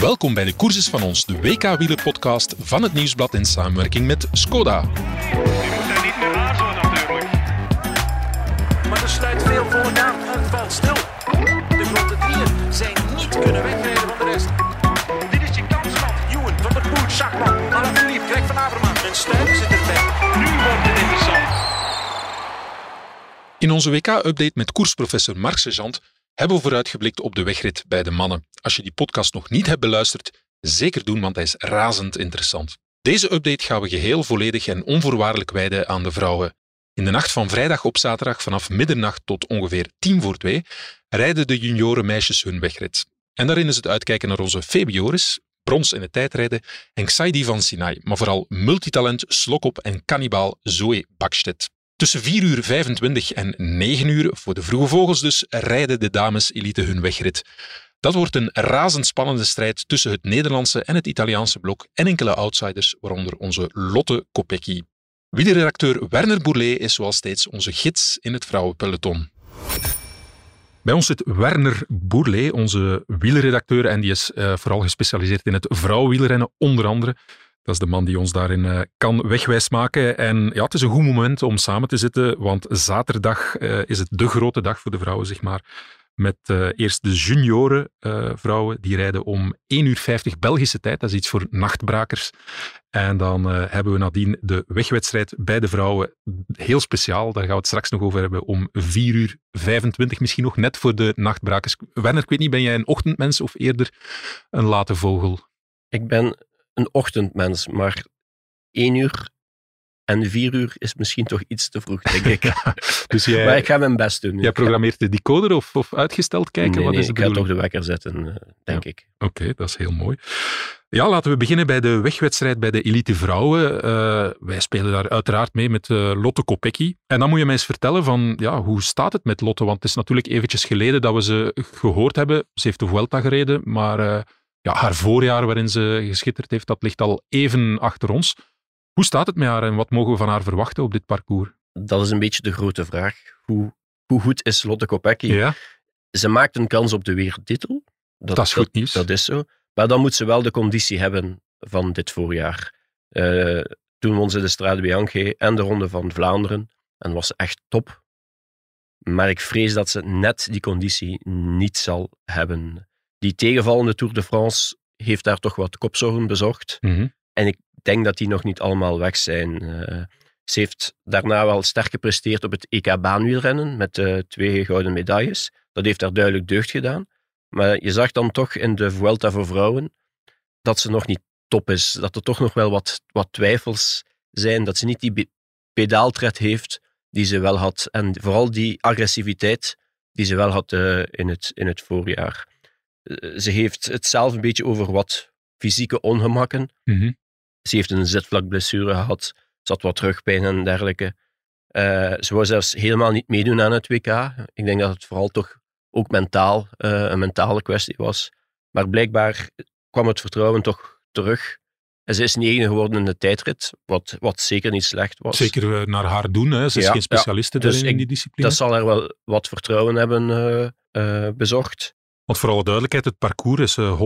Welkom bij de Courses van ons, de WK-wielerpodcast van het Nieuwsblad in samenwerking met Skoda. Je moet daar niet meer aarzelen natuurlijk. Maar er sluit veel volk aan. Het valt stil. De grote drieën zijn niet kunnen wegrijden van de rest. Dit is je kans, man. Ewan, Van der Poel, Schachman, Alaphilippe, Greg van Avermaat. En Stuiven zit erbij. Nu wordt het interessant. In onze WK-update met koersprofessor Mark Sergeant hebben we vooruitgeblikt op de wegrit bij de mannen. Als je die podcast nog niet hebt beluisterd, zeker doen, want hij is razend interessant. Deze update gaan we geheel volledig en onvoorwaardelijk wijden aan de vrouwen. In de nacht van vrijdag op zaterdag vanaf middernacht tot ongeveer tien voor twee rijden de junioren meisjes hun wegrit. En daarin is het uitkijken naar onze Febioris, brons in het tijdrijden, en Xaidi van Sinai, maar vooral multitalent, slokop en kannibaal Zoe Bakstedt. Tussen 4 uur 25 en 9 uur, voor de vroege vogels dus, rijden de dames elite hun wegrit. Dat wordt een razendspannende strijd tussen het Nederlandse en het Italiaanse blok en enkele outsiders, waaronder onze Lotte Kopecky. Wielerredacteur Werner Bourlet is zoals steeds onze gids in het vrouwenpeloton. Bij ons zit Werner Bourlet, onze wielerredacteur, en die is eh, vooral gespecialiseerd in het vrouwenwielrennen, onder andere. Dat is de man die ons daarin eh, kan wegwijs maken. En ja, het is een goed moment om samen te zitten, want zaterdag eh, is het de grote dag voor de vrouwen, zeg maar. Met eh, eerst de junioren vrouwen, die rijden om 1 uur 50 Belgische tijd. Dat is iets voor nachtbrakers. En dan hebben we nadien de wegwedstrijd bij de vrouwen. Heel speciaal, daar gaan we het straks nog over hebben. Om 4 uur 25, misschien nog net voor de nachtbrakers. Werner, ik weet niet, ben jij een ochtendmens of eerder een late vogel? Ik ben een ochtendmens, maar één uur en vier uur is misschien toch iets te vroeg, denk ik. Dus jij, maar ik ga mijn best doen. jij programmeert de decoder of, of uitgesteld kijken? Nee, Wat nee, is de ik ga toch de wekker zetten, eh, denk ik. Oké, dat is heel mooi. Ja, laten we beginnen bij de wegwedstrijd bij de elite vrouwen. Eh, wij spelen daar uiteraard mee met eh, Lotte Kopecky. En dan moet je mij eens vertellen van, ja, hoe staat het met Lotte? Want het is natuurlijk eventjes geleden dat we ze gehoord hebben. Ze heeft de Vuelta gereden, maar ja, haar voorjaar waarin ze geschitterd heeft, dat ligt al even achter ons. Hoe staat het met haar en wat mogen we van haar verwachten op dit parcours? Dat is een beetje de grote vraag. Hoe, hoe goed is Lotte Kopecky? Ja, Ze maakt een kans op de wereldtitel. dat is goed nieuws. Dat is zo. Maar dan moet ze wel de conditie hebben van dit voorjaar. Eh, toen won ze de Strade Bianche en de Ronde van Vlaanderen. En was ze echt top. Maar ik vrees dat ze net die conditie niet zal hebben. Die tegenvallende Tour de France heeft daar toch wat kopzorgen bezorgd. Mhm. En ik denk dat die nog niet allemaal weg zijn. Eh, ze heeft daarna wel sterk gepresteerd op het EK baanwielrennen met eh, twee gouden medailles. Dat heeft haar duidelijk deugd gedaan. Maar je zag dan toch in de Vuelta voor vrouwen dat ze nog niet top is. Dat er toch nog wel wat, wat twijfels zijn. Dat ze niet die pedaaltred heeft die ze wel had. En vooral die agressiviteit die ze wel had eh, in, het, in het voorjaar. Eh, ze heeft het zelf een beetje over wat fysieke ongemakken. Mhm. Ze heeft een zitvlakblessure gehad. Ze had wat rugpijn en dergelijke. Eh, ze wou zelfs helemaal niet meedoen aan het WK. Ik denk dat het vooral toch ook mentaal eh, een mentale kwestie was. Maar blijkbaar kwam het vertrouwen toch terug. En ze is negende geworden in de tijdrit, wat, wat zeker niet slecht was. Zeker naar haar doen. Hè. Ze is Ja, geen specialiste ja. Dus in die discipline. Dat zal haar wel wat vertrouwen hebben bezorgd. Want voor alle duidelijkheid, het parcours is eh,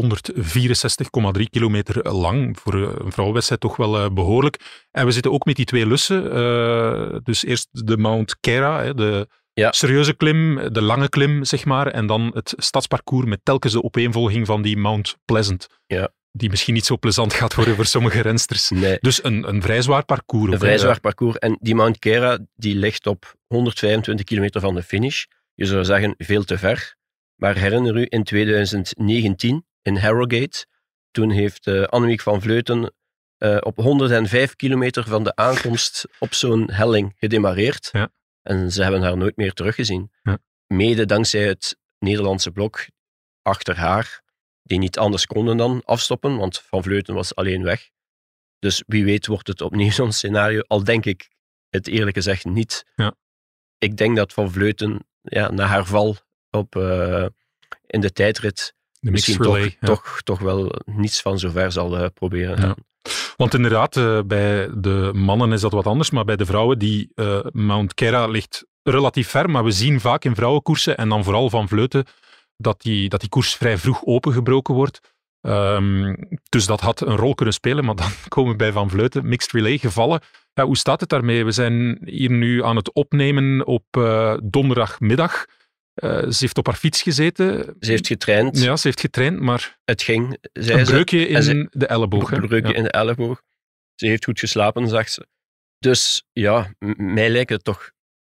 164,3 kilometer lang. Voor eh, een vrouwenwedstrijd toch wel eh, behoorlijk. En we zitten ook met die twee lussen. eh, dus eerst de Mount Kera, de Ja. serieuze klim, de lange klim, zeg maar. En dan het stadsparcours met telkens de opeenvolging van die Mount Pleasant. Ja. Die misschien niet zo plezant gaat worden voor sommige rensters. Nee, Dus een, een vrij zwaar parcours. een vrij zwaar parcours. En die Mount Kera die ligt op 125 kilometer van de finish. Je zou zeggen, veel te ver. Maar herinner u, in 2019 in Harrogate, toen heeft eh, Annemiek van Vleuten eh, op 105 kilometer van de aankomst op zo'n helling gedemareerd. Ja. En ze hebben haar nooit meer teruggezien. Ja. Mede dankzij het Nederlandse blok achter haar, die niet anders konden dan afstoppen, want Van Vleuten was alleen weg. Dus wie weet wordt het opnieuw zo'n scenario, al denk ik het eerlijk gezegd niet. Ja. Ik denk dat Van Vleuten ja, na haar val op, eh, in de tijdrit de misschien relay. toch, ja. toch, toch wel niets van zover zal eh, proberen Ja. Want inderdaad, eh, bij de mannen is dat wat anders, maar bij de vrouwen, die Mount Kera ligt relatief ver, maar we zien vaak in vrouwenkoersen, en dan vooral van Vleuten, dat die, dat die koers vrij vroeg opengebroken wordt. Ehm, dus dat had een rol kunnen spelen, maar dan komen we bij Van Vleuten. Mixed relay gevallen. Ja, hoe staat het daarmee? We zijn hier nu aan het opnemen op donderdagmiddag. Eh, ze heeft op haar fiets gezeten. Ze heeft getraind. Ja, ze heeft getraind, maar Het ging, zei een ze. breukje in ze- de elleboog. Een breukje Ja. in de elleboog. Ze heeft goed geslapen, zegt ze. Dus ja, mij lijkt het toch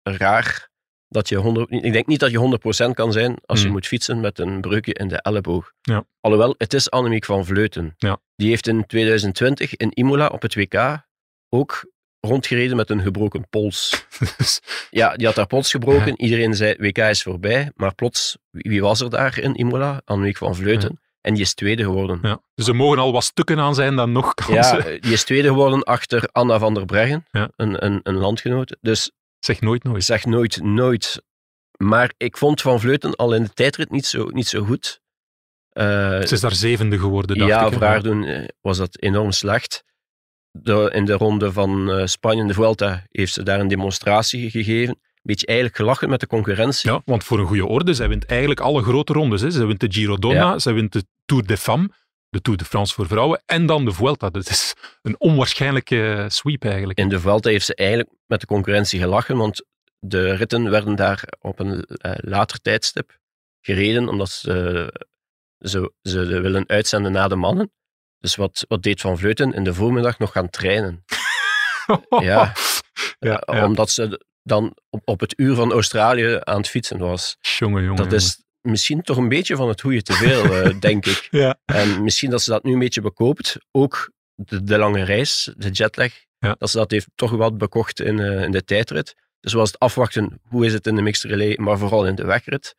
raar dat je 100... Ik denk niet dat je 100% kan zijn als je Hmm. moet fietsen met een breukje in de elleboog. Ja. Alhoewel, het is Annemiek van Vleuten. Ja. Die heeft in 2020 in Imola op het WK ook rondgereden met een gebroken pols. Dus, Ja, die had haar pols gebroken. Iedereen zei, WK is voorbij. Maar plots, wie was er daar in Imola? Annemiek van Vleuten. En die is tweede geworden. ja. dus er mogen al wat stukken aan zijn dan nog Ja, kansen. eh, die is tweede geworden achter Anna van der Breggen, Ja. een, een, een landgenoot. Dus Zeg nooit nooit. zeg nooit, nooit. Maar ik vond Van Vleuten al in de tijdrit niet zo, niet zo goed. Eh, Ze is daar zevende geworden, dacht ja, ik. hè. voor haar doen eh, was dat enorm slecht. De, in de ronde van eh, Spanje, in de Vuelta, heeft ze daar een demonstratie gegeven. Een beetje eigenlijk gelachen met de concurrentie. Ja, want voor een goede orde, zij wint eigenlijk alle grote rondes. Hè. Zij wint de Giro Donna, Ja. zij wint de Tour de Femmes, de Tour de France voor vrouwen en dan de Vuelta. Dat is een onwaarschijnlijke sweep eigenlijk. In de Vuelta heeft ze eigenlijk met de concurrentie gelachen, want de ritten werden daar op een eh, later tijdstip gereden, omdat ze, ze, ze willen uitzenden naar de mannen. Dus wat, wat deed Van Vleuten? In de voormiddag nog gaan trainen. Ja. ja, Eh, ja. Omdat ze dan op, op het uur van Australië aan het fietsen was. Jongen, jongen. Dat is misschien toch een beetje van het goede te veel, eh, denk ik. Ja, En misschien dat ze dat nu een beetje bekoopt. Ook de, de lange reis, de jetlag. Ja. Dat ze dat heeft toch wat bekocht in, eh, in de tijdrit. Dus was het afwachten, hoe is het in de mixed relay, maar vooral in de wegrit.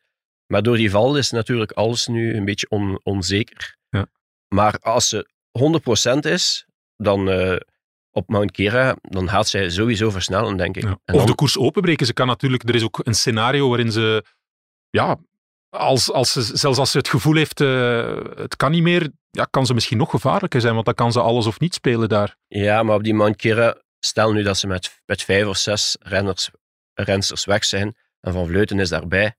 Maar door die val is natuurlijk alles nu een beetje on- onzeker. Ja. Maar als ze 100% is, dan eh, op Mount Kera, dan gaat zij sowieso versnellen, denk ik. ja. En Of dan- de koers openbreken. Ze kan natuurlijk, er is ook een scenario waarin ze, ja, als, als ze, zelfs als ze het gevoel heeft, eh, het kan niet meer, ja, kan ze misschien nog gevaarlijker zijn, want dan kan ze alles of niet spelen daar. Ja, maar op die Mount Kira, stel nu dat ze met, met vijf of zes renners, rensters weg zijn en Van Vleuten is daarbij,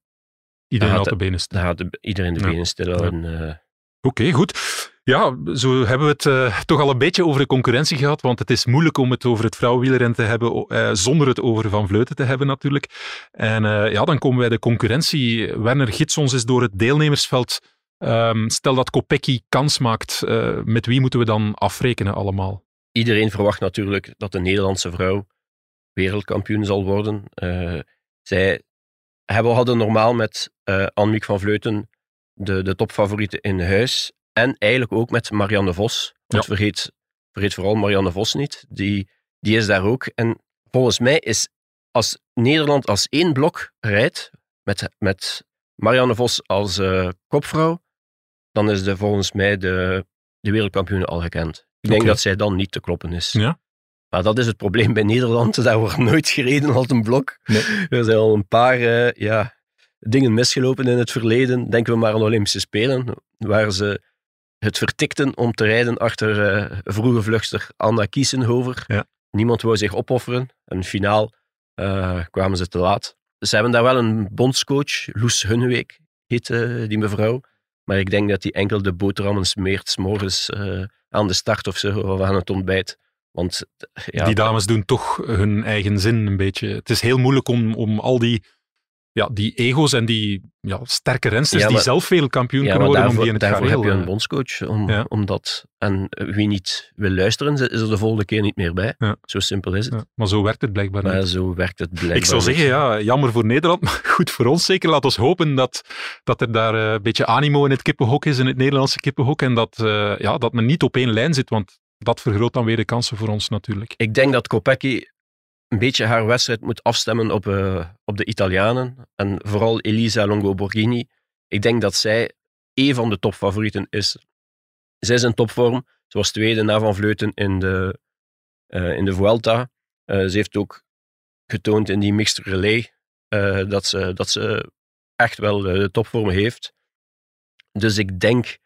Iedereen had de benen de- iedereen de Ja. benen stilhouden. eh. Oké, goed. Ja, zo hebben we het eh, toch al een beetje over de concurrentie gehad, want het is moeilijk om het over het vrouwenwielrennen te hebben eh, zonder het over Van Vleuten te hebben natuurlijk. En eh, ja, dan komen wij de concurrentie. Werner Gitsons is door het deelnemersveld. Ehm, stel dat Kopecky kans maakt, met wie moeten we dan afrekenen allemaal? Iedereen verwacht natuurlijk dat de Nederlandse vrouw wereldkampioen zal worden. Zij hebben, hadden normaal met Annemiek van Vleuten de, de topfavorieten in huis. En eigenlijk ook met Marianne Vos. Vergeet, vergeet vooral Marianne Vos niet. Die, die is daar ook. En volgens mij is als Nederland als één blok rijdt met, met Marianne Vos als eh, kopvrouw, dan is de, volgens mij de, de wereldkampioen al gekend. Ik denk dat zij dan niet te kloppen is. Ja. Maar dat is het probleem bij Nederland. Daar wordt nooit gereden als een blok. Er zijn al een paar eh, ja, dingen misgelopen in het verleden. Denken we maar aan de Olympische Spelen, waar ze het vertikten om te rijden achter eh, vroege vluchtster Anna Kiesenhover. Ja. Niemand wou zich opofferen. En finaal eh, kwamen ze te laat. Ze hebben daar wel een bondscoach, Loes Hunweek heet eh, die mevrouw. Maar ik denk dat die enkel de boterhammen smeert 's morgens aan de start of zo, of aan het ontbijt. Want ja, Die dames doen toch hun eigen zin een beetje. Het is heel moeilijk om, om al die, ja, die ego's en die ja, sterke rensters Ja, die zelf wereldkampioen Ja, kunnen worden, om daarvoor, die in het daarvoor heb je een eh, bondscoach om, Ja. om dat. En wie niet wil luisteren, is er de volgende keer niet meer bij. Zo simpel is het. Maar zo werkt het blijkbaar niet. Zo werkt het blijkbaar. Ik zou niet. zeggen, ja, jammer voor Nederland, maar goed voor ons zeker. Laat ons hopen dat, dat er daar eh, een beetje animo in het kippenhok is, in het Nederlandse kippenhok, en dat, eh, ja, dat men niet op één lijn zit, want dat vergroot dan weer de kansen voor ons natuurlijk. Ik denk dat Kopecky een beetje haar wedstrijd moet afstemmen op, eh, op de Italianen. En vooral Elisa Longo Borghini. Ik denk dat zij een van de topfavorieten is. Zij is in topvorm. Ze was tweede na Van Vleuten in de, eh, in de Vuelta. Eh, ze heeft ook getoond in die mixed relay dat, ze, dat ze echt wel de topvorm heeft. Dus ik denk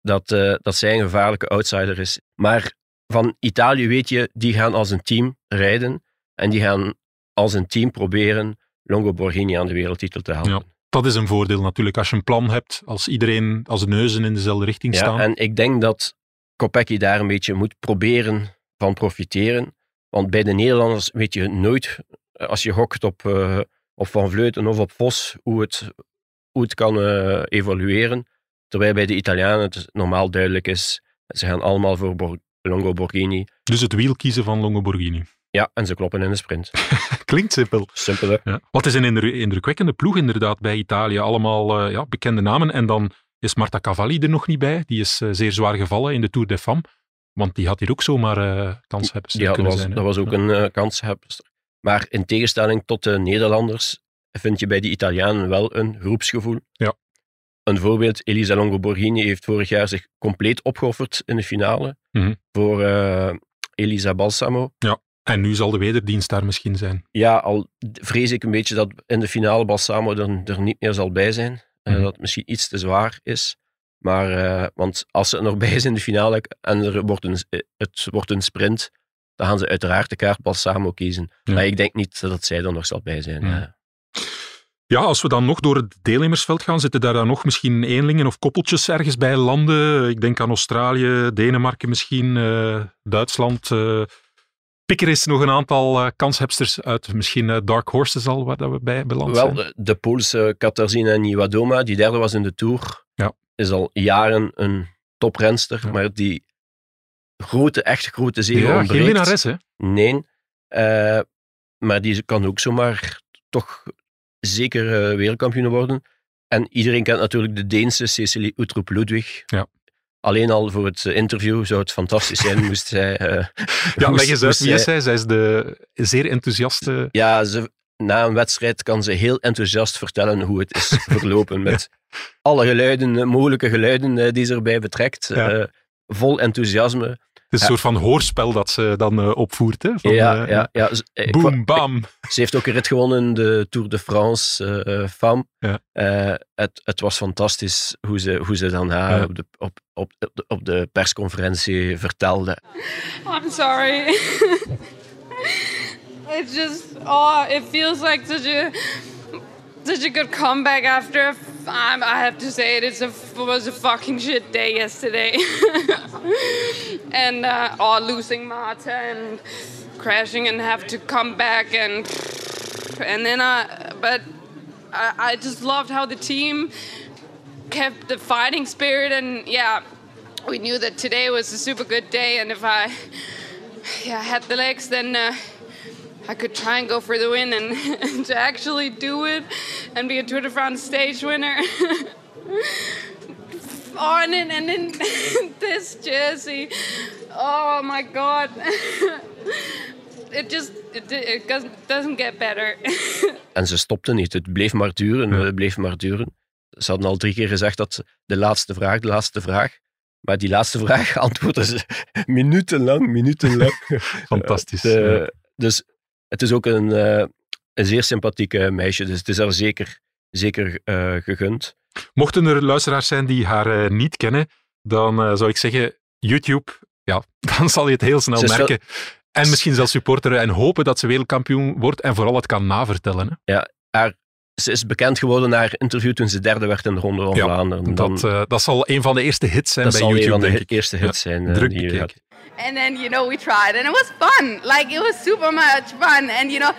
dat, dat zij een gevaarlijke outsider is. Maar van Italië weet je, die gaan als een team rijden en die gaan als een team proberen Longo Borghini aan de wereldtitel te helpen. Ja. Dat is een voordeel natuurlijk. Als je een plan hebt, als iedereen als de neuzen in dezelfde richting Ja, staan. en ik denk dat Kopecky daar een beetje moet proberen van profiteren. Want bij de Nederlanders weet je nooit, eh, als je gokt op, eh, op Van Vleuten of op Vos, hoe het, hoe het kan eh, evolueren. Terwijl bij de Italianen het normaal duidelijk is, ze gaan allemaal voor Bor- Longo Borghini. Dus het wiel kiezen van Longo Borghini. Ja, en ze kloppen in de sprint. Klinkt simpel. Simpel, hè? Ja. Wat is een indru- indrukwekkende ploeg inderdaad bij Italië. Allemaal eh, ja, bekende namen. En dan is Marta Cavalli er nog niet bij. Die is eh, zeer zwaar gevallen in de Tour de Femme. Want die had hier ook zomaar eh kans hebben Ja, kunnen was, zijn. hè. dat was ook Ja. een eh kanshebster. Maar in tegenstelling tot de Nederlanders vind je bij de Italianen wel een groepsgevoel. Ja. Een voorbeeld, Elisa Longo Borghini heeft vorig jaar zich compleet opgeofferd in de finale Mhm. voor eh, Elisa Balsamo. En nu zal de wederdienst daar misschien zijn. Ja, al vrees ik een beetje dat in de finale Balsamo er, er niet meer zal bij zijn. Mhm. dat het misschien iets te zwaar is. Maar, eh, want als ze er nog bij is in de finale en er wordt een, eh, het wordt een sprint, dan gaan ze uiteraard de kaart Balsamo kiezen. Ja. Maar ik denk niet dat zij er nog zal bij zijn. Ja. Ja, als we dan nog door het deelnemersveld gaan, zitten daar dan nog misschien eenlingen of koppeltjes ergens bij landen. Ik denk aan Australië, Denemarken misschien, Duitsland. Pikker is nog een aantal eh, kanshebsters uit misschien eh, Dark Horses al, waar dat we bij beland. Wel, de, de Poolse Katarzyna Niwadoma, die derde was in de Tour, Ja. is al jaren een toprenster, Ja. maar die grote, echt grote zege ja, geen ontbreekt. winnares, hè? Nee, eh, maar die kan ook zomaar toch zeker wereldkampioen worden. En iedereen kent natuurlijk de Deense Cecilie Uttrup Ludwig. Ja. Alleen al voor het eh, interview zou het fantastisch zijn, moest zij... eh, Ja, moest- leg eens uit wie is zij- is de zeer enthousiaste... Ja, ze, na een wedstrijd kan ze heel enthousiast vertellen hoe het is verlopen. Met alle geluiden, eh, mogelijke geluiden die ze erbij betrekt. Ja. vol enthousiasme. Het is een Ja. soort van hoorspel dat ze dan eh, opvoert. Hè? Van, ja, eh, ja, ja. Boom, bam. Ze heeft ook een rit gewonnen in de Tour de France eh eh. Eh, het, het was fantastisch hoe ze, hoe ze daarna Ja. op, de, op, op, op de- op de persconferentie vertelde. I'm sorry. it's just, oh, it feels like such a such a good comeback after. I'm- I have to say it. It's a was a fucking shit day yesterday, and uh, losing Marta and crashing and have to come back and and then I, but I, I just loved how the team kept the fighting spirit and yeah we knew that today was a super good day and if i yeah had the legs then uh, i could try and go for the win and, to actually do it and be a tour de france stage winner oh and then, and then this jersey oh my god it just it, it doesn't, doesn't get better En ze stopte niet. Het bleef maar duren. Ja. Het bleef maar duren. Ze hadden al drie keer gezegd dat ze- de laatste vraag, de laatste vraag. Maar die laatste vraag antwoordden ze minutenlang, minutenlang. Fantastisch. Eh, ja. Dus het is ook een, eh, een zeer sympathieke meisje. Dus het is haar zeker, zeker eh, gegund. Mochten er luisteraars zijn die haar eh, niet kennen, dan zou ik zeggen, YouTube, ja, dan zal je het heel snel Ze is wel- merken. En misschien zelfs supporteren en hopen dat ze wereldkampioen wordt en vooral het kan navertellen. Hè. Ze is bekend geworden na haar interview toen ze derde werd in de Ronde van Ja, Vlaanderen. Dan, Dat, eh, dat zal een van de eerste hits zijn dat bij zal een YouTube, van de denk ik. eerste hits zijn. eh, Druk die je. And then, you know, we tried and it was fun. Like, it was super much fun. And, you know,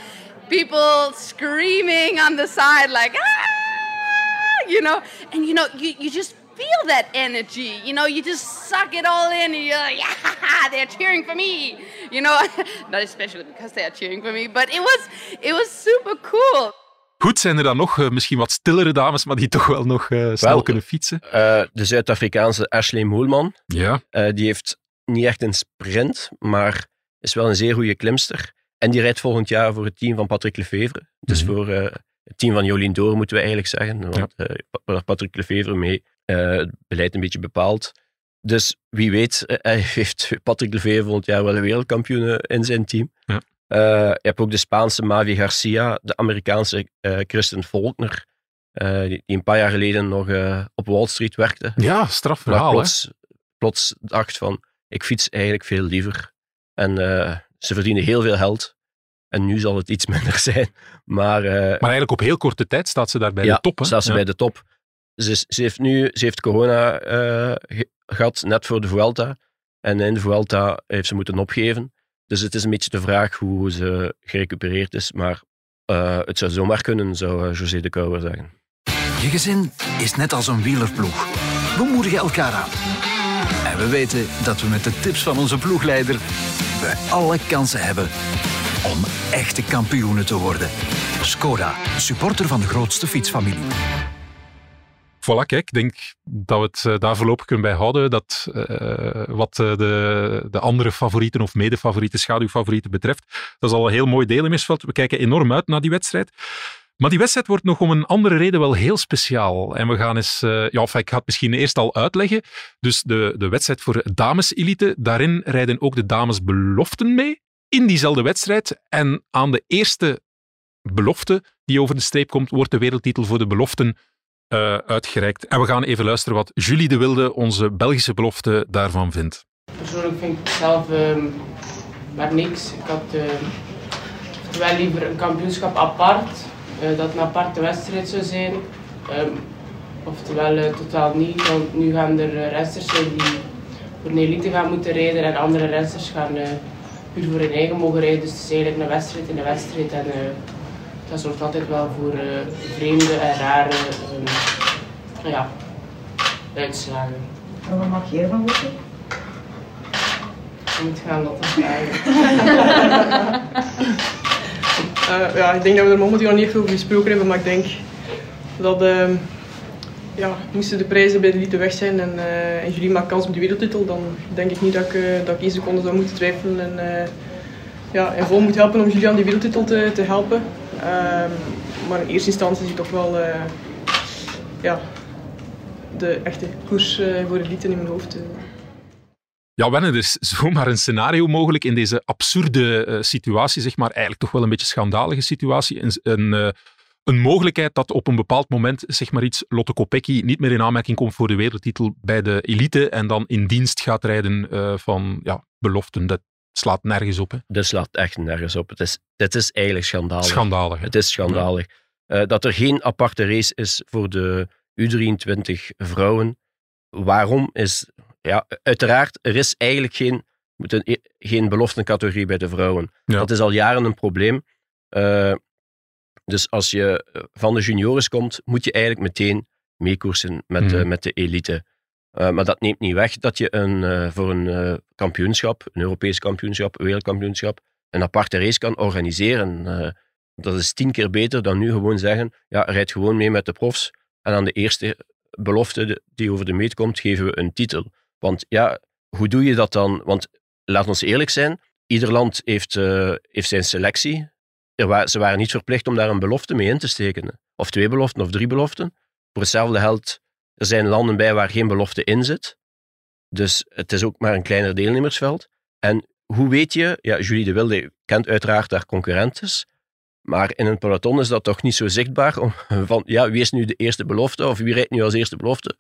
people screaming on the side, like, ah, you know, and, you know, you, you just feel that energy. You know, you just suck it all in and you're like, yeah, they're cheering for me. You know, not especially because they are cheering for me, but it was, it was super cool. Goed, zijn er dan nog eh, misschien wat stillere dames, maar die toch wel nog eh, snel Wel, kunnen fietsen? Eh, de Zuid-Afrikaanse Ashley Moelman, Ja, die heeft niet echt een sprint, maar is wel een zeer goede klimster. En die rijdt volgend jaar voor het team van Patrick Lefevre. Dus Mhm. voor het team van Jolien Door moeten we eigenlijk zeggen. Want waar Patrick Lefevre mee het beleid een beetje bepaalt. Dus wie weet hij heeft Patrick Lefevre volgend jaar wel een wereldkampioen in zijn team. Ja. Eh, je hebt ook de Spaanse Mavi Garcia, de Amerikaanse eh Kristen Faulkner, eh, die, die een paar jaar geleden nog op Wall Street werkte. ja straf Maar verhaal. hè. plots, plots dacht van, ik fiets eigenlijk veel liever. En ze verdienen heel veel geld. En nu zal het iets minder zijn. Maar, Maar eigenlijk op heel korte tijd staat ze daar bij ja, de top. Hè? staat ze Ja. bij de top. Ze, ze heeft nu ze heeft corona eh, ge- gehad, net voor de Vuelta. En in de Vuelta heeft ze moeten opgeven. Dus het is een beetje de vraag hoe ze gerecupereerd is. Maar eh, het zou zomaar kunnen, zou eh, José de Kouwer zeggen. Je gezin is net als een wielerploeg. We moedigen elkaar aan. En we weten dat we met de tips van onze ploegleider alle kansen hebben om echte kampioenen te worden. Skoda, supporter van de grootste fietsfamilie. Voilà, ik denk dat we het eh, daar voorlopig kunnen bij houden. Dat eh, wat eh, de, de andere favorieten of medefavorieten, schaduwfavorieten betreft, dat is al een heel mooi deel in Misveld. We kijken enorm uit naar die wedstrijd. Maar die wedstrijd wordt nog om een andere reden wel heel speciaal. En we gaan eens, ja, enfin, ik ga het misschien eerst al uitleggen. Dus de, de wedstrijd voor dameselite, daarin rijden ook de damesbeloften mee in diezelfde wedstrijd. En aan de eerste belofte die over de streep komt, wordt de wereldtitel voor de beloften uitgereikt. En we gaan even luisteren wat Julie de Wilde, onze Belgische belofte, daarvan vindt. Persoonlijk vind ik zelf ehm, maar niks. Ik had wel liever een kampioenschap apart, eh, dat een aparte wedstrijd zou zijn. Ehm, oftewel eh, totaal niet, want nu gaan er rensters zijn die voor een elite gaan moeten rijden en andere rensters gaan puur voor hun eigen mogen rijden. Dus het is eigenlijk een wedstrijd in een wedstrijd en dat zorgt altijd wel voor eh, vreemde en rare ehm, ja, uitslagen. En wat mag je ervan weten? Je moet gaan dat vragen. Eh, ja, ik denk dat we er momenteel nog niet echt over gesproken hebben, maar ik denk dat ehm, ja, moesten de prijzen bij de elite weg zijn en, eh en jullie maken kans op de wereldtitel, dan denk ik niet dat ik, eh, dat ik één seconde zou moeten twijfelen en, eh, ja, en vol moet helpen om jullie aan die wereldtitel te, te helpen. Ehm, maar in eerste instantie ik toch wel eh, ja, de echte koers eh, voor de elite in mijn hoofd. eh. Ja, Wenne, er is zomaar een scenario mogelijk in deze absurde situatie, zeg maar, eigenlijk toch wel een beetje schandalige situatie. Een, een, een mogelijkheid dat op een bepaald moment, zeg maar iets, Lotte Kopecky niet meer in aanmerking komt voor de wereldtitel bij de elite en dan in dienst gaat rijden van ja, beloften. Dat slaat nergens op. Hè. Dat slaat echt nergens op. Het is, het is eigenlijk schandalig. Schandalig. hè. Het is schandalig. Eh, dat er geen aparte race is voor de U23 vrouwen. Waarom is... Ja, uiteraard, er is eigenlijk geen, een, geen beloftencategorie bij de vrouwen. Ja. Dat is al jaren een probleem. Eh, dus als je van de juniores komt, moet je eigenlijk meteen meekoersen met, de met de elite. Eh, maar dat neemt niet weg dat je een, eh, voor een eh, kampioenschap, een Europees kampioenschap, een wereldkampioenschap, een aparte race kan organiseren. Dat is tien keer beter dan nu gewoon zeggen, ja, rijd gewoon mee met de profs en aan de eerste belofte die over de meet komt, geven we een titel. Want ja, hoe doe je dat dan? Want laat ons eerlijk zijn, ieder land heeft, heeft zijn selectie. Ze waren niet verplicht om daar een belofte mee in te steken. Of twee beloften of drie beloften. Voor hetzelfde geld, er zijn landen bij waar geen belofte in zit. Dus het is ook maar een kleiner deelnemersveld. En hoe weet je, ja, Julie de Wilde kent uiteraard haar concurrentes, maar in een peloton is dat toch niet zo zichtbaar om, van, ja, wie is nu de eerste belofte of wie rijdt nu als eerste belofte?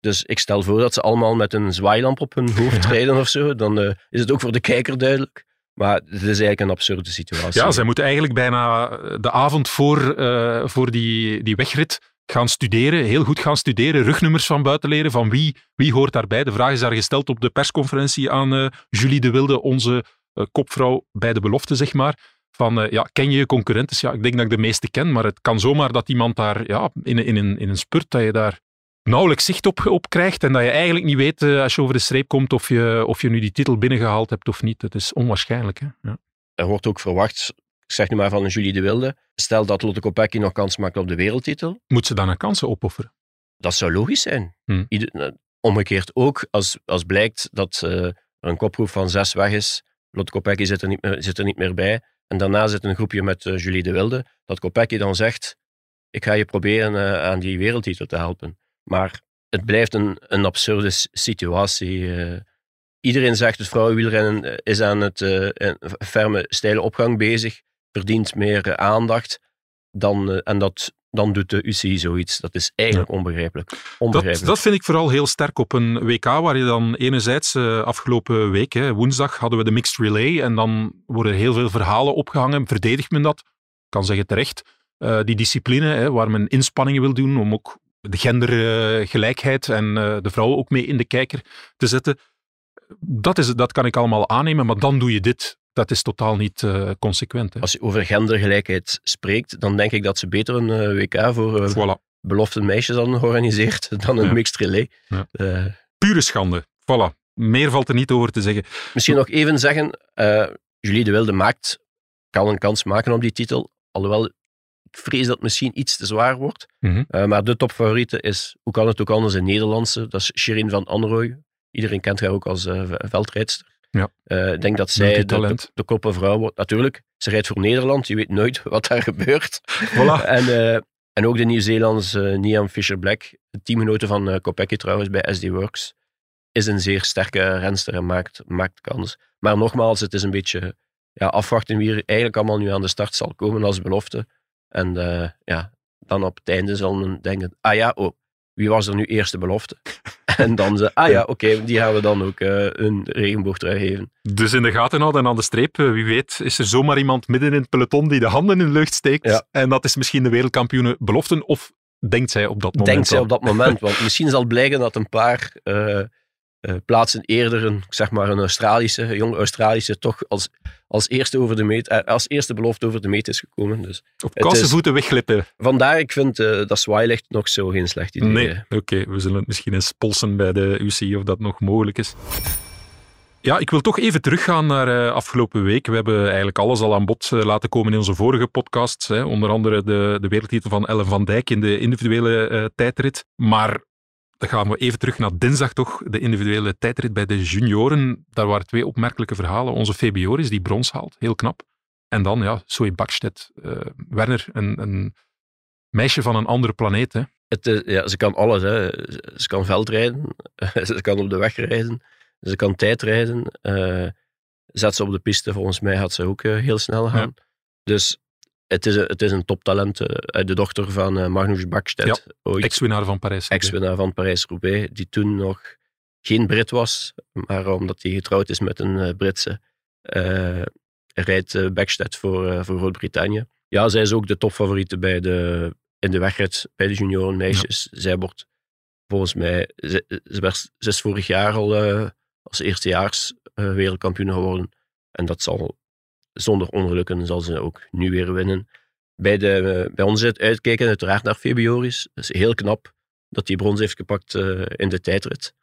Dus ik stel voor dat ze allemaal met een zwaailamp op hun hoofd Ja. rijden of zo. Dan eh, is het ook voor de kijker duidelijk. Maar het is eigenlijk een absurde situatie. Ja, zij moeten eigenlijk bijna de avond voor, eh, voor die, die wegrit gaan studeren, heel goed gaan studeren, rugnummers van buiten leren, van wie, wie hoort daarbij. De vraag is daar gesteld op de persconferentie aan eh, Julie de Wilde, onze eh, kopvrouw bij de belofte, zeg maar. Van, eh, ja, ken je je concurrentes? Ja, ik denk dat ik de meeste ken, maar het kan zomaar dat iemand daar ja, in, in, een, in een spurt, dat je daar nauwelijks zicht op, op krijgt en dat je eigenlijk niet weet, als je over de streep komt, of je, of je nu die titel binnengehaald hebt of niet. Het is onwaarschijnlijk. Hè? Ja. er wordt ook verwacht, ik zeg nu maar van Julie de Wilde, stel dat Lotte Kopecky nog kans maakt op de wereldtitel, Moet ze dan een kansen opofferen? dat zou logisch zijn. Hmm. Ieder- eh, omgekeerd ook, als, als blijkt dat er een kopgroep van zes weg is, Lotte Kopecky zit er niet meer, zit er niet meer bij, en daarna zit een groepje met eh, Julie de Wilde, dat Kopecky dan zegt, ik ga je proberen aan die wereldtitel te helpen. Maar het blijft een, een absurde situatie. iedereen zegt het vrouwenwielrennen is aan het een ferme, steile opgang bezig, verdient meer eh, aandacht. Dan, eh, en dat dan doet de UCI zoiets. Dat is eigenlijk onbegrijpelijk. Dat, onbegrijpelijk. dat vind ik vooral heel sterk op een WK, waar je dan enerzijds eh, afgelopen week, hè, woensdag, hadden we de mixed relay en dan worden heel veel verhalen opgehangen. Verdedigt men dat? Ik kan zeggen terecht. Die discipline, hè, waar men inspanningen wil doen om ook de gendergelijkheid en de vrouwen ook mee in de kijker te zetten. Dat, is, dat kan ik allemaal aannemen, maar dan doe je dit. Dat is totaal niet eh, consequent. Hè. Als je over gendergelijkheid spreekt, dan denk ik dat ze beter een eh, WK voor eh, Voilà. belofte meisjes hadden georganiseerd dan een Ja. mixed relay. Ja. Pure schande. Voilà. Meer valt er niet over te zeggen. Misschien nog even zeggen, Julie de Wilde maakt, kan een kans maken op die titel. Alhoewel, ik vrees dat het misschien iets te zwaar wordt. Mhm. Maar de topfavoriete is, hoe kan het ook anders, een Nederlandse. Dat is Shirin van Anrooy. Iedereen kent haar ook als v- veldrijdster. Ja. Eh, ik denk dat zij de, de, de wordt. Natuurlijk, ze rijdt voor Nederland. Je weet nooit wat daar gebeurt. Voilà. En, eh, en ook de Nieuw-Zeelandse uh, Niam Fisher-Black, teamgenote van eh Kopecky trouwens bij SD Works, is een zeer sterke renster en maakt, maakt kans. Maar nogmaals, het is een beetje ja, afwachten wie er eigenlijk allemaal nu aan de start zal komen als belofte. En eh, ja, dan op het einde zal men denken, ah ja, oh, wie was er nu eerste belofte? En dan ze, ah ja, oké, die gaan we dan ook eh, een regenboogtrui geven. Dus in de gaten houden en aan de streep. eh, Wie weet is er zomaar iemand midden in het peloton die de handen in de lucht steekt. Ja. En dat is misschien de wereldkampioene beloften. Of denkt zij op dat moment Denkt zij op dat moment. Want misschien zal blijken dat een paar eh, eh, plaatsen eerder een, zeg maar een Australische, een jong Australische, toch als, als, eerste over de meet, eh, als eerste belofte over de meet is gekomen. Dus Op voeten wegglippen. vandaar, ik vind eh, dat zwaailicht nog zo geen slecht idee. Nee, oké. we zullen het misschien eens polsen bij de UCI of dat nog mogelijk is. Ja, ik wil toch even teruggaan naar eh, afgelopen week. We hebben eigenlijk alles al aan bod laten komen in onze vorige podcasts. Hè. Onder andere de, de wereldtitel van Ellen van Dijk in de individuele tijdrit. Maar dan gaan we even terug naar dinsdag toch, de individuele tijdrit bij de junioren. Daar waren twee opmerkelijke verhalen. Onze Febioris die brons haalt, heel knap. En dan, ja, Zoe Bakstedt. eh, Werner, een, een meisje van een andere planeet. Hè. Het, is- ja, ze kan alles. Hè. Ze- kan veldrijden, ze kan op de weg rijden, ze kan tijdrijden. eh zet ze op de piste, volgens mij gaat ze ook eh, heel snel gaan. Dus het is, een- het is een toptalent. eh, de dochter van eh, Magnus Bakstedt, Ex-winnaar van Parijs. ex-winnaar van Parijs-Roubaix, die toen nog geen Brit was, maar omdat hij getrouwd is met een eh, Britse, rijdt Bakstedt voor, voor Groot-Brittannië. Ja, zij is ook de topfavoriete bij de, in de wegrit bij de junioren meisjes. Zij wordt volgens mij, ze, ze, werd, ze is vorig jaar al als eerstejaars wereldkampioen geworden. En dat zal zonder ongelukken zal ze ook nu weer winnen. Bij, de, bij ons uitkijken uiteraard naar Febioris. Het is heel knap dat hij brons heeft gepakt eh, in de tijdrit.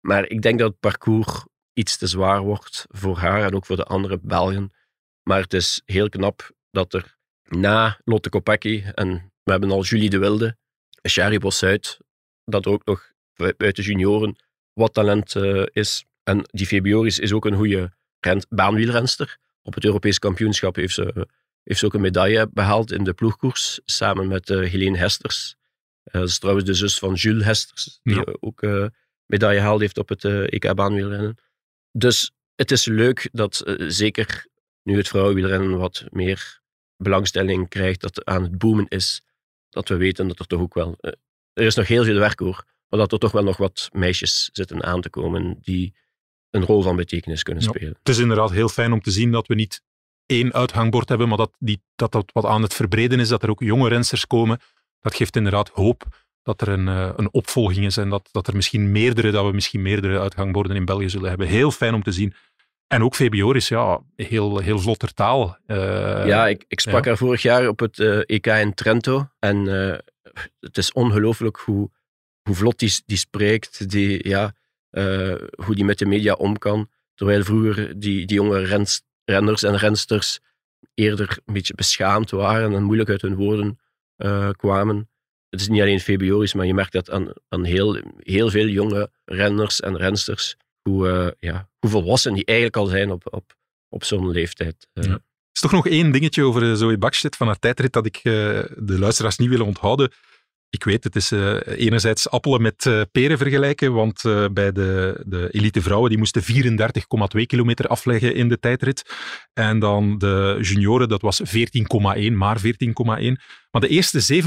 Maar ik denk dat het parcours iets te zwaar wordt voor haar en ook voor de andere Belgen. Maar het is heel knap dat er na Lotte Kopecky en we hebben al Julie de Wilde, Shari Bossuit, dat er ook nog uit de junioren wat talent eh, is. En die Febioris is ook een goede ren- baanwielrenster. Op het Europees kampioenschap heeft ze, heeft ze ook een medaille behaald in de ploegkoers, samen met eh Helene Hesters. Eh, dat is trouwens de zus van Jules Hesters, die Ja. ook eh, medaille gehaald heeft op het eh, EK baanwielrennen. Dus het is leuk dat zeker nu het vrouwenwielrennen wat meer belangstelling krijgt, dat aan het boomen is, dat we weten dat er toch ook wel... er is nog heel veel werk hoor, maar dat er toch wel nog wat meisjes zitten aan te komen die een rol van betekenis kunnen Ja. spelen. Het is inderdaad heel fijn om te zien dat we niet één uithangbord hebben, maar dat, die, dat dat wat aan het verbreden is, dat er ook jonge rensters komen. Dat geeft inderdaad hoop dat er een, eh, een opvolging is en dat, dat er misschien meerdere, dat we misschien meerdere uithangborden in België zullen hebben. Heel fijn om te zien. En ook Febioris, ja, heel, heel vlotter taal. Eh, ja, ik, ik sprak ja. haar vorig jaar op het eh, EK in Trento. En het is ongelooflijk hoe, hoe vlot die, die spreekt, die, ja, eh, hoe die met de media om kan. Terwijl vroeger die, die jonge renners en rensters eerder een beetje beschaamd waren en moeilijk uit hun woorden eh, kwamen. Het is niet alleen Febioris, maar je merkt dat aan, aan heel, heel veel jonge renners en rensters, hoe, eh, ja, hoe volwassen die eigenlijk al zijn op, op, op zo'n leeftijd. Ja. Er is toch nog één dingetje over Zoe Bakstedt van haar tijdrit dat ik de luisteraars niet willen onthouden. Ik weet, het is uh, enerzijds appelen met uh, peren vergelijken, want uh, bij de, de elite vrouwen die moesten 34,2 kilometer afleggen in de tijdrit. En dan de junioren, dat was 14,1, maar 14,1. Maar de eerste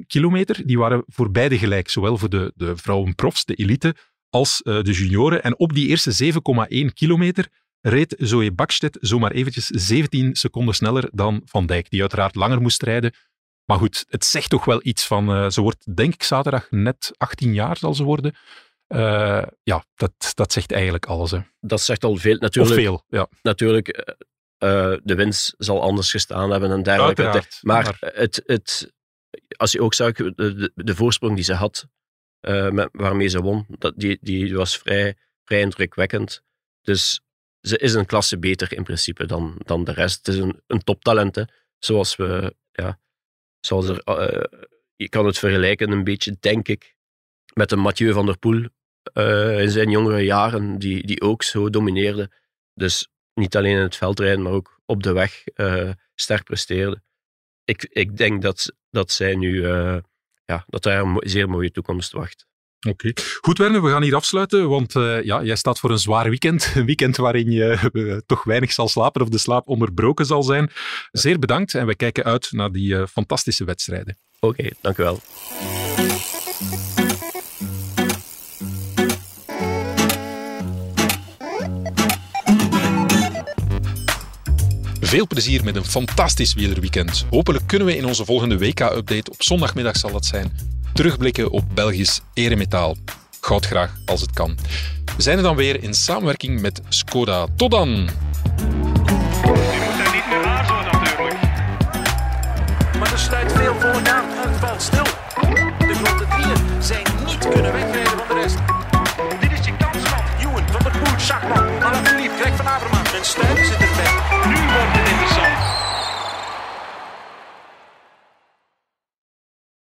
7,1 kilometer, die waren voor beide gelijk. Zowel voor de, de vrouwenprofs, de elite, als de junioren. En op die eerste 7,1 kilometer reed Zoe Bakstedt zomaar eventjes 17 seconden sneller dan Van Dijk, die uiteraard langer moest rijden. Maar goed, het zegt toch wel iets van... Uh, ze wordt, denk ik, zaterdag net 18 jaar zal ze worden. Uh, ja, dat, dat zegt eigenlijk alles. Hè. Dat zegt al veel. Natuurlijk, of veel, ja. Natuurlijk, uh, de winst zal anders gestaan hebben en dergelijke. Uiteraard, maar, maar het, het, als je ook zag, de, de, de voorsprong die ze had, met, waarmee ze won, dat, die, die was vrij, vrij indrukwekkend. Dus ze is een klasse beter in principe dan, dan de rest. Het is een, een toptalent, hè. zoals we... Ja, zoals er, uh, je kan het vergelijken een beetje, denk ik, met een Mathieu van der Poel uh, in zijn jongere jaren, die, die ook zo domineerde. Dus niet alleen in het veldrijden, maar ook op de weg uh, sterk presteerde. Ik, ik denk dat, dat zij nu, ja, dat daar een zeer mooie toekomst wacht. Oké. Okay. Goed, Werner, we gaan hier afsluiten, want uh, ja, jij staat voor een zwaar weekend. Een weekend waarin je uh, toch weinig zal slapen of de slaap onderbroken zal zijn. Zeer bedankt en we kijken uit naar die uh, fantastische wedstrijden. Oké, okay, dank u wel. Veel plezier met een fantastisch wielerweekend. Hopelijk kunnen we in onze volgende WK-update, op zondagmiddag zal dat zijn, terugblikken op Belgisch eremetaal. Goud graag als het kan. We zijn er dan weer in samenwerking met Skoda. Tot dan!